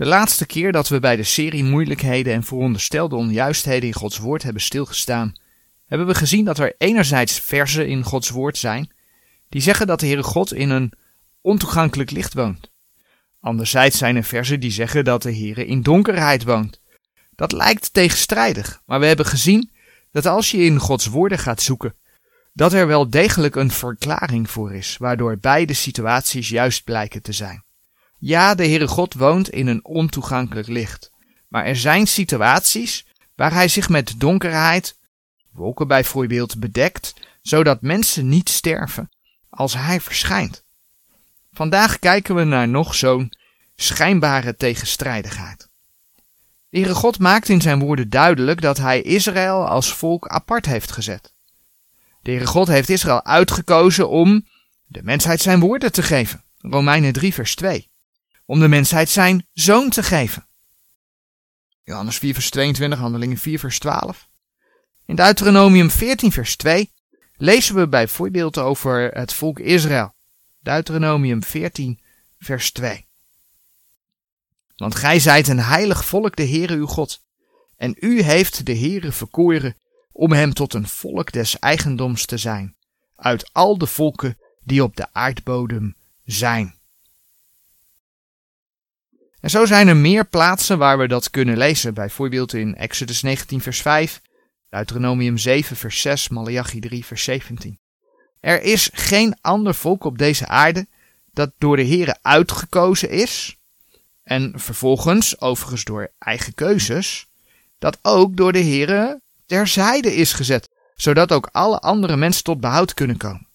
De laatste keer dat we bij de serie moeilijkheden en veronderstelde onjuistheden in Gods woord hebben stilgestaan, hebben we gezien dat er enerzijds verzen in Gods woord zijn die zeggen dat de Heere God in een ontoegankelijk licht woont. Anderzijds zijn er verzen die zeggen dat de Heere in donkerheid woont. Dat lijkt tegenstrijdig, maar we hebben gezien dat als je in Gods woorden gaat zoeken, dat er wel degelijk een verklaring voor is, waardoor beide situaties juist blijken te zijn. Ja, de Heere God woont in een ontoegankelijk licht, maar er zijn situaties waar hij zich met donkerheid, wolken bijvoorbeeld, bedekt, zodat mensen niet sterven als hij verschijnt. Vandaag kijken we naar nog zo'n schijnbare tegenstrijdigheid. De Heere God maakt in zijn woorden duidelijk dat hij Israël als volk apart heeft gezet. De Heere God heeft Israël uitgekozen om de mensheid zijn woorden te geven. Romeinen 3 vers 2. Om de mensheid zijn zoon te geven. Johannes 4 vers 22, Handelingen 4 vers 12. In Deuteronomium 14 vers 2 lezen we bijvoorbeeld over het volk Israël. Deuteronomium 14 vers 2. Want gij zijt een heilig volk, de Heere uw God. En u heeft de Heere verkoren om hem tot een volk des eigendoms te zijn, uit al de volken die op de aardbodem zijn. En zo zijn er meer plaatsen waar we dat kunnen lezen, bijvoorbeeld in Exodus 19 vers 5, Deuteronomium 7 vers 6, Malachi 3 vers 17. Er is geen ander volk op deze aarde dat door de Heere uitgekozen is, en vervolgens, overigens door eigen keuzes, dat ook door de Heere terzijde is gezet, zodat ook alle andere mensen tot behoud kunnen komen.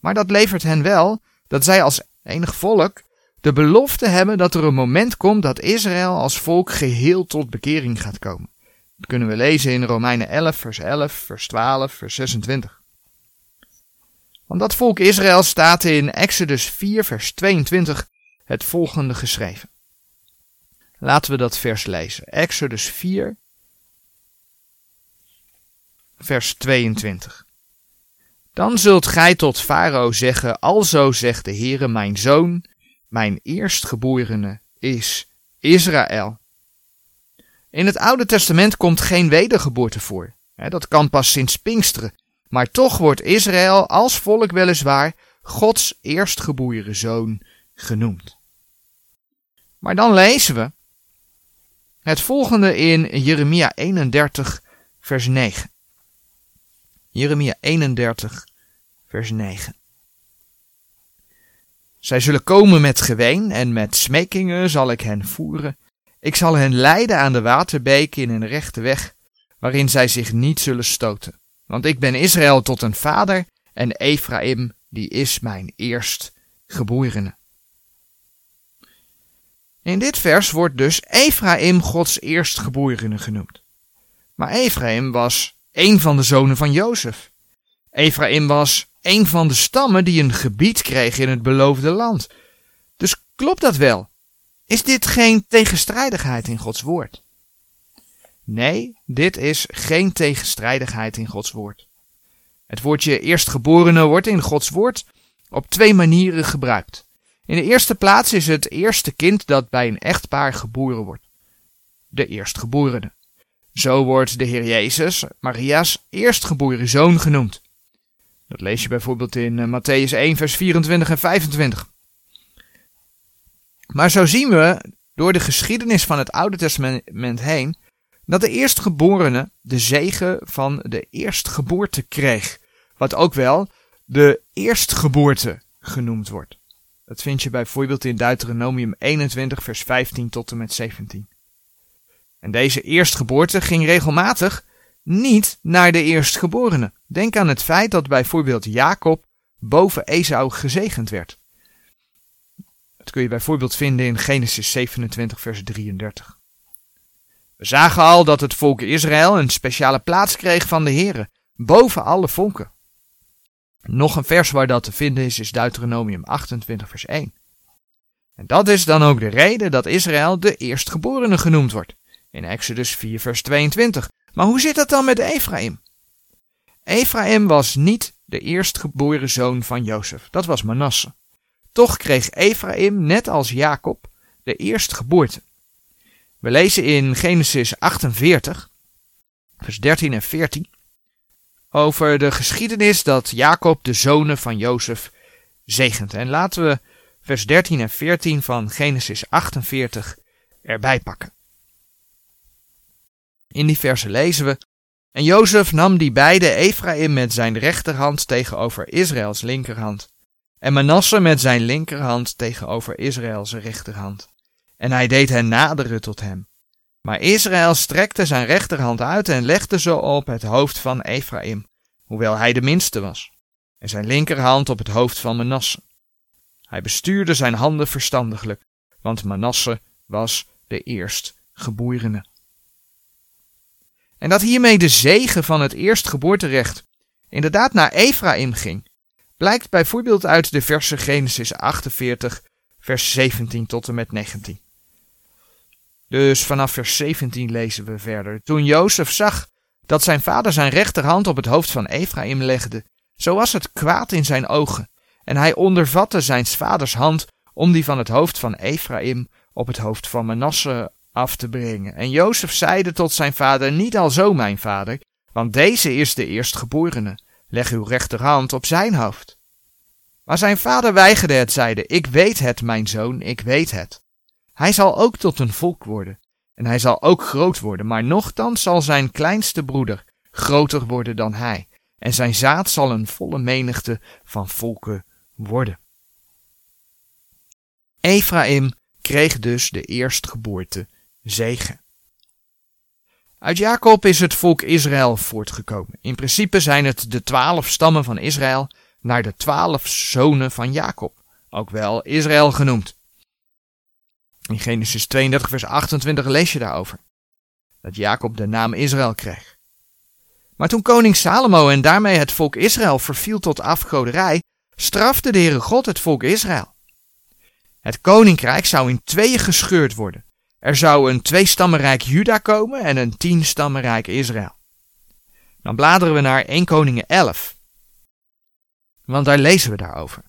Maar dat levert hen wel dat zij als enig volk de belofte hebben dat er een moment komt dat Israël als volk geheel tot bekering gaat komen. Dat kunnen we lezen in Romeinen 11, vers 11, vers 12, vers 26. Want dat volk Israël staat in Exodus 4, vers 22 het volgende geschreven. Laten we dat vers lezen. Exodus 4, vers 22. Dan zult gij tot Farao zeggen, alzo zegt de Heere, mijn zoon, mijn eerstgeborene is Israël. In het Oude Testament komt geen wedergeboorte voor. Dat kan pas sinds Pinksteren. Maar toch wordt Israël als volk weliswaar Gods eerstgeboren zoon genoemd. Maar dan lezen we het volgende in Jeremia 31, vers 9. Jeremia 31, vers 9. Zij zullen komen met geween en met smekingen zal ik hen voeren. Ik zal hen leiden aan de waterbeek in een rechte weg, waarin zij zich niet zullen stoten. Want ik ben Israël tot een vader en Ephraim, die is mijn eerstgeborene. In dit vers wordt dus Ephraim Gods eerstgeborene genoemd. Maar Ephraim was een van de zonen van Jozef. Ephraim was een van de stammen die een gebied kreeg in het beloofde land. Dus klopt dat wel? Is dit geen tegenstrijdigheid in Gods woord? Nee, dit is geen tegenstrijdigheid in Gods woord. Het woordje eerstgeborene wordt in Gods woord op twee manieren gebruikt. In de eerste plaats is het eerste kind dat bij een echtpaar geboren wordt. De eerstgeborene. Zo wordt de Heer Jezus, Maria's eerstgeboren zoon genoemd. Dat lees je bijvoorbeeld in uh, Matthäus 1, vers 24 en 25. Maar zo zien we door de geschiedenis van het Oude Testament heen dat de eerstgeborene de zegen van de eerstgeboorte kreeg, wat ook wel de eerstgeboorte genoemd wordt. Dat vind je bijvoorbeeld in Deuteronomium 21, vers 15 tot en met 17. En deze eerstgeboorte ging regelmatig niet naar de eerstgeborene. Denk aan het feit dat bijvoorbeeld Jacob boven Esau gezegend werd. Dat kun je bijvoorbeeld vinden in Genesis 27, vers 33. We zagen al dat het volk Israël een speciale plaats kreeg van de Here, boven alle volken. Nog een vers waar dat te vinden is, is Deuteronomium 28, vers 1. En dat is dan ook de reden dat Israël de eerstgeborene genoemd wordt. In Exodus 4, vers 22. Maar hoe zit dat dan met Ephraim? Ephraim was niet de eerstgeboren zoon van Jozef, dat was Manasse. Toch kreeg Ephraim, net als Jacob, de eerstgeboorte. We lezen in Genesis 48, vers 13 en 14, over de geschiedenis dat Jacob de zonen van Jozef zegent. En laten we vers 13 en 14 van Genesis 48 erbij pakken. In die versen lezen we: En Jozef nam die beide Ephraim met zijn rechterhand tegenover Israëls linkerhand, en Manasse met zijn linkerhand tegenover Israëls rechterhand. En hij deed hen naderen tot hem. Maar Israël strekte zijn rechterhand uit en legde ze op het hoofd van Ephraim, hoewel hij de minste was, en zijn linkerhand op het hoofd van Manasse. Hij bestuurde zijn handen verstandiglijk, want Manasse was de eerstgeborene. En dat hiermee de zegen van het eerstgeboorterecht inderdaad naar Ephraim ging, blijkt bijvoorbeeld uit de versen Genesis 48, vers 17 tot en met 19. Dus vanaf vers 17 lezen we verder. Toen Jozef zag dat zijn vader zijn rechterhand op het hoofd van Ephraim legde, zo was het kwaad in zijn ogen, en hij ondervatte zijn vaders hand om die van het hoofd van Ephraim op het hoofd van Manasse af te brengen. En Jozef zeide tot zijn vader, niet al zo mijn vader, want deze is de eerstgeborene. Leg uw rechterhand op zijn hoofd. Maar zijn vader weigerde het, zeide, ik weet het, mijn zoon, ik weet het. Hij zal ook tot een volk worden, en hij zal ook groot worden, maar nochtans zal zijn kleinste broeder groter worden dan hij, en zijn zaad zal een volle menigte van volken worden. Ephraim kreeg dus de eerstgeboorte zegen. Uit Jacob is het volk Israël voortgekomen. In principe zijn het de twaalf stammen van Israël naar de twaalf zonen van Jacob, ook wel Israël genoemd. In Genesis 32, vers 28 lees je daarover. Dat Jacob de naam Israël kreeg. Maar toen koning Salomo en daarmee het volk Israël verviel tot afgoderij, strafte de Heere God het volk Israël. Het koninkrijk zou in tweeën gescheurd worden. Er zou een tweestammenrijk Juda komen en een tienstammenrijk Israël. Dan bladeren we naar 1 Koningen 11. Want daar lezen we daarover.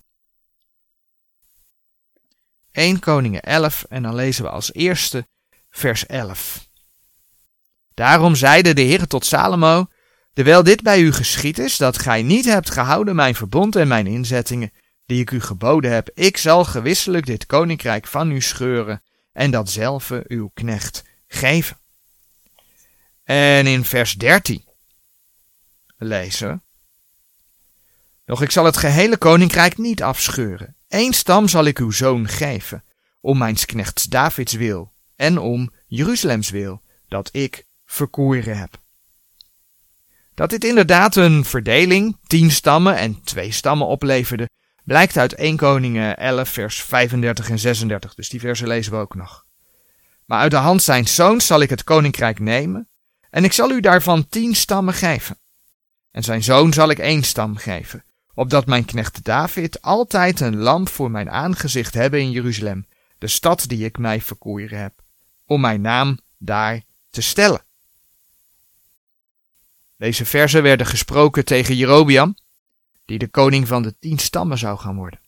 1 Koningen 11 en dan lezen we als eerste vers 11. Daarom zeide de Heer tot Salomo, terwijl dit bij u geschied is, dat gij niet hebt gehouden mijn verbond en mijn inzettingen, die ik u geboden heb, ik zal gewisselijk dit koninkrijk van u scheuren en datzelfde uw knecht geven. En in vers 13 lezen Doch ik zal het gehele koninkrijk niet afscheuren. Eén stam zal ik uw zoon geven, om mijn knechts Davids wil en om Jeruzalems wil, dat ik verkoeren heb. Dat dit inderdaad een verdeling, tien stammen en twee stammen opleverde, blijkt uit 1 Koningen 11 vers 35 en 36, dus die versen lezen we ook nog. Maar uit de hand zijn zoons zal ik het koninkrijk nemen, en ik zal u daarvan tien stammen geven. En zijn zoon zal ik één stam geven, opdat mijn knecht David altijd een lamp voor mijn aangezicht hebben in Jeruzalem, de stad die ik mij verkoeren heb, om mijn naam daar te stellen. Deze verzen werden gesproken tegen Jerobiam, die de koning van de tien stammen zou gaan worden.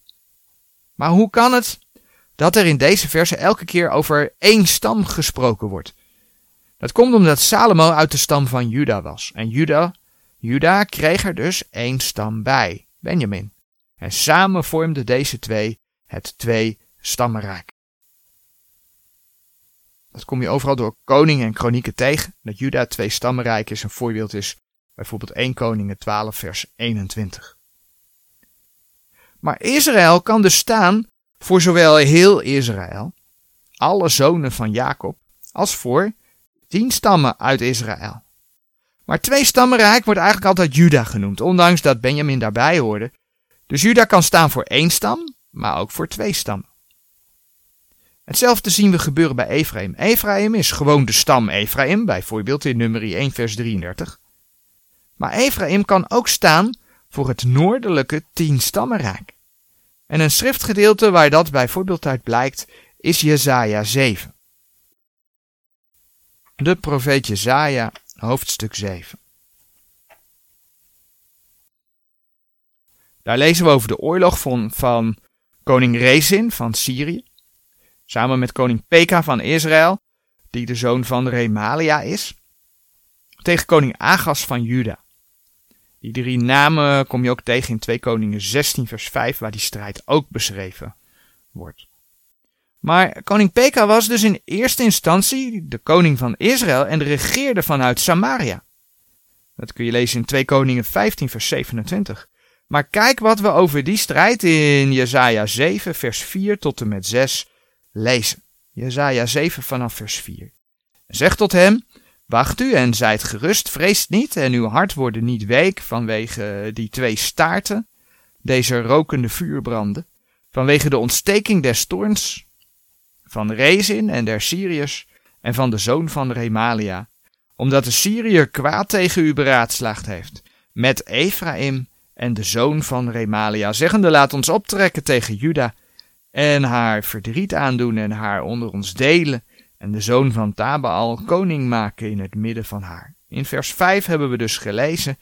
Maar hoe kan het dat er in deze verse elke keer over één stam gesproken wordt? Dat komt omdat Salomo uit de stam van Juda was. En Juda, Juda kreeg er dus één stam bij, Benjamin. En samen vormden deze twee het twee stammenrijk. Dat kom je overal door koningen en kronieken tegen. Dat Juda twee stammenrijk is een voorbeeld is bijvoorbeeld 1 Koningen 12 vers 21. Maar Israël kan dus staan voor zowel heel Israël, alle zonen van Jacob, als voor tien stammen uit Israël. Maar twee stammenrijk wordt eigenlijk altijd Juda genoemd, ondanks dat Benjamin daarbij hoorde. Dus Juda kan staan voor één stam, maar ook voor twee stammen. Hetzelfde zien we gebeuren bij Ephraim. Ephraim is gewoon de stam Ephraim, bijvoorbeeld in nummer 1 vers 33. Maar Ephraim kan ook staan voor het noordelijke tienstammenrijk. En een schriftgedeelte waar dat bijvoorbeeld uit blijkt is Jesaja 7. De profeet Jesaja, hoofdstuk 7. Daar lezen we over de oorlog van, van koning Rezin van Syrië, samen met koning Peka van Israël, die de zoon van Remalia is, tegen koning Agas van Juda. Die drie namen kom je ook tegen in 2 Koningen 16 vers 5, waar die strijd ook beschreven wordt. Maar koning Pekah was dus in eerste instantie de koning van Israël en regeerde vanuit Samaria. Dat kun je lezen in 2 Koningen 15 vers 27. Maar kijk wat we over die strijd in Jesaja 7 vers 4 tot en met 6 lezen. Jesaja 7 vanaf vers 4. Zeg tot hem, wacht u en zijt gerust, vreest niet en uw hart wordt niet week vanwege die twee staarten, deze rokende vuurbranden, vanwege de ontsteking des toorns, van Rezin en der Syriërs en van de zoon van Remalia, omdat de Syriër kwaad tegen u beraadslaagd heeft, met Ephraim en de zoon van Remalia, zeggende laat ons optrekken tegen Juda en haar verdriet aandoen en haar onder ons delen en de zoon van Tabaal koning maken in het midden van haar. In vers 5 hebben we dus gelezen,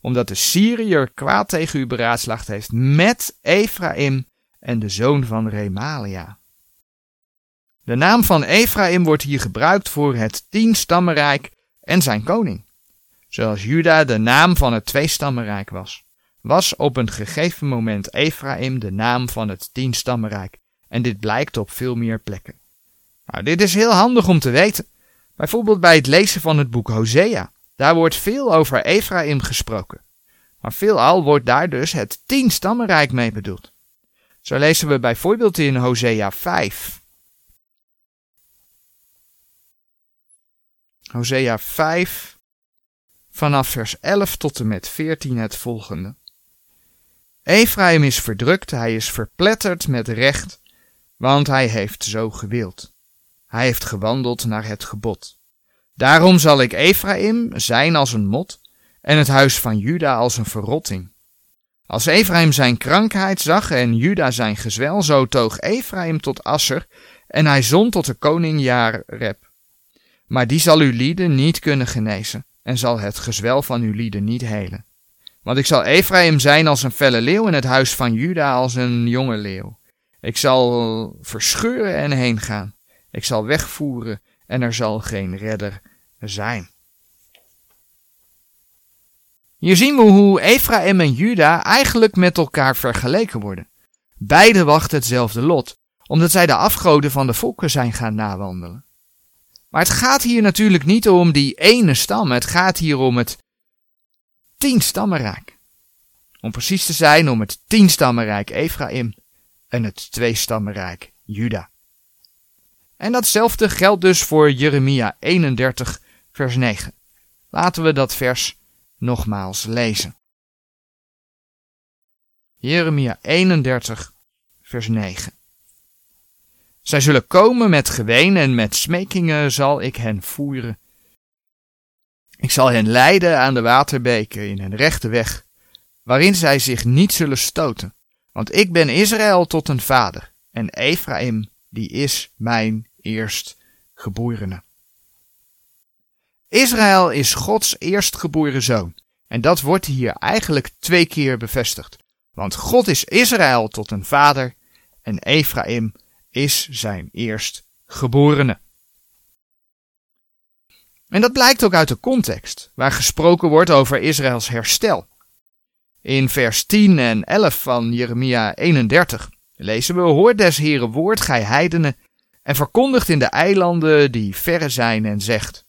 omdat de Syriër kwaad tegen u beraadslaagd heeft met Ephraim en de zoon van Remalia. De naam van Ephraim wordt hier gebruikt voor het tienstammenrijk en zijn koning. Zoals Juda de naam van het tweestammenrijk was, was op een gegeven moment Ephraim de naam van het tienstammenrijk. En dit blijkt op veel meer plekken. Nou, dit is heel handig om te weten. Bijvoorbeeld bij het lezen van het boek Hosea. Daar wordt veel over Ephraim gesproken. Maar veelal wordt daar dus het tienstammenrijk mee bedoeld. Zo lezen we bijvoorbeeld in Hosea 5. Hosea 5, vanaf vers 11 tot en met 14 het volgende. Ephraim is verdrukt, hij is verpletterd met recht, want hij heeft zo gewild. Hij heeft gewandeld naar het gebod. Daarom zal ik Ephraim zijn als een mot en het huis van Juda als een verrotting. Als Ephraim zijn krankheid zag en Juda zijn gezwel, zo toog Ephraim tot Asser en hij zond tot de koning Jareb. Maar die zal uw lieden niet kunnen genezen en zal het gezwel van uw lieden niet helen. Want ik zal Ephraim zijn als een felle leeuw en het huis van Juda als een jonge leeuw. Ik zal verscheuren en heen gaan. Ik zal wegvoeren en er zal geen redder zijn. Hier zien we hoe Ephraim en Juda eigenlijk met elkaar vergeleken worden. Beide wachten hetzelfde lot, omdat zij de afgoden van de volken zijn gaan nawandelen. Maar het gaat hier natuurlijk niet om die ene stam, het gaat hier om het tienstammenrijk. Om precies te zijn om het tienstammenrijk Ephraim en het tweestammenrijk Juda. En datzelfde geldt dus voor Jeremia 31 vers 9. Laten we dat vers nogmaals lezen. Jeremia 31 vers 9. Zij zullen komen met geween en met smekingen zal ik hen voeren. Ik zal hen leiden aan de waterbeken in een rechte weg, waarin zij zich niet zullen stoten. Want ik ben Israël tot een vader, en Ephraim, die is mijn eerstgeborene. Israël is Gods eerstgeboren zoon. En dat wordt hier eigenlijk twee keer bevestigd. Want God is Israël tot een vader en Ephraim is zijn eerstgeborene. En dat blijkt ook uit de context, waar gesproken wordt over Israëls herstel. In vers 10 en 11 van Jeremia 31 lezen we: Hoort des Heren woord, gij heidenen, en verkondigt in de eilanden die verre zijn en zegt: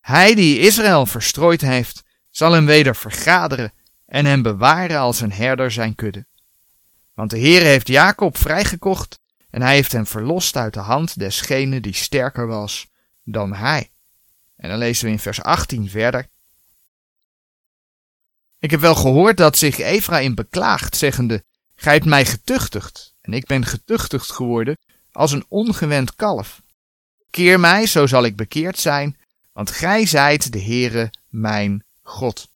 Hij die Israël verstrooid heeft, zal hem weder vergaderen en hem bewaren als een herder zijn kudde. Want de Heer heeft Jacob vrijgekocht en hij heeft hem verlost uit de hand desgene die sterker was dan hij. En dan lezen we in vers 18 verder. Ik heb wel gehoord dat zich Ephraim beklaagt, zeggende, Gij hebt mij getuchtigd, en ik ben getuchtigd geworden als een ongewend kalf. Keer mij, zo zal ik bekeerd zijn, want gij zijt de Heere mijn God.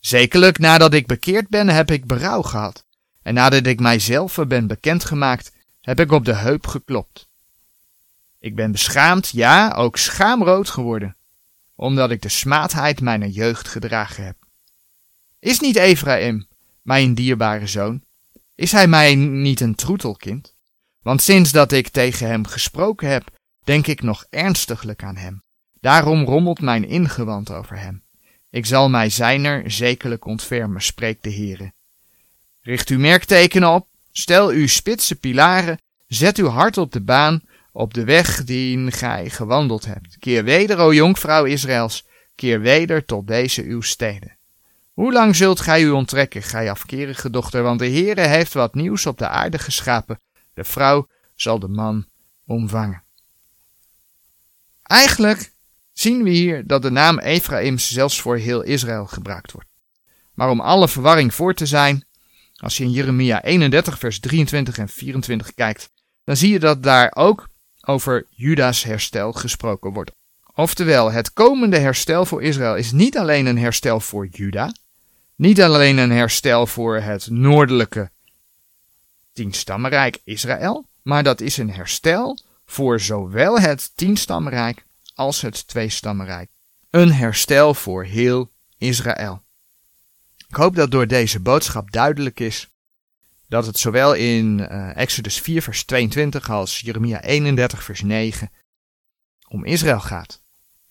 Zekerlijk, nadat ik bekeerd ben, heb ik berouw gehad. En nadat ik mijzelf ben bekendgemaakt, heb ik op de heup geklopt. Ik ben beschaamd, ja, ook schaamrood geworden, omdat ik de smaadheid mijner jeugd gedragen heb. Is niet Ephraim mijn dierbare zoon? Is hij mij niet een troetelkind? Want sinds dat ik tegen hem gesproken heb, denk ik nog ernstiglijk aan hem. Daarom rommelt mijn ingewand over hem. Ik zal mij zijner zekerlijk ontfermen, spreekt de Heere. Richt uw merktekenen op, stel uw spitse pilaren, zet uw hart op de baan, op de weg die gij gewandeld hebt. Keer weder, o jonkvrouw Israëls, keer weder tot deze uw steden. Hoe lang zult gij u onttrekken, gij afkerige dochter, want de Heere heeft wat nieuws op de aarde geschapen. De vrouw zal de man omvangen. Eigenlijk zien we hier dat de naam Ephraim zelfs voor heel Israël gebruikt wordt. Maar om alle verwarring voor te zijn, als je in Jeremia 31 vers 23 en 24 kijkt, dan zie je dat daar ook over Juda's herstel gesproken wordt. Oftewel, het komende herstel voor Israël is niet alleen een herstel voor Juda, niet alleen een herstel voor het noordelijke tienstammenrijk Israël, maar dat is een herstel voor zowel het tienstammenrijk als het tweestammenrijk. Een herstel voor heel Israël. Ik hoop dat door deze boodschap duidelijk is dat het zowel in uh, Exodus 4 vers 22 als Jeremia 31 vers 9 om Israël gaat.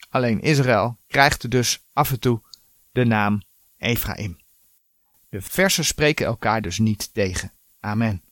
Alleen Israël krijgt dus af en toe de naam Ephraim. De versen spreken elkaar dus niet tegen. Amen.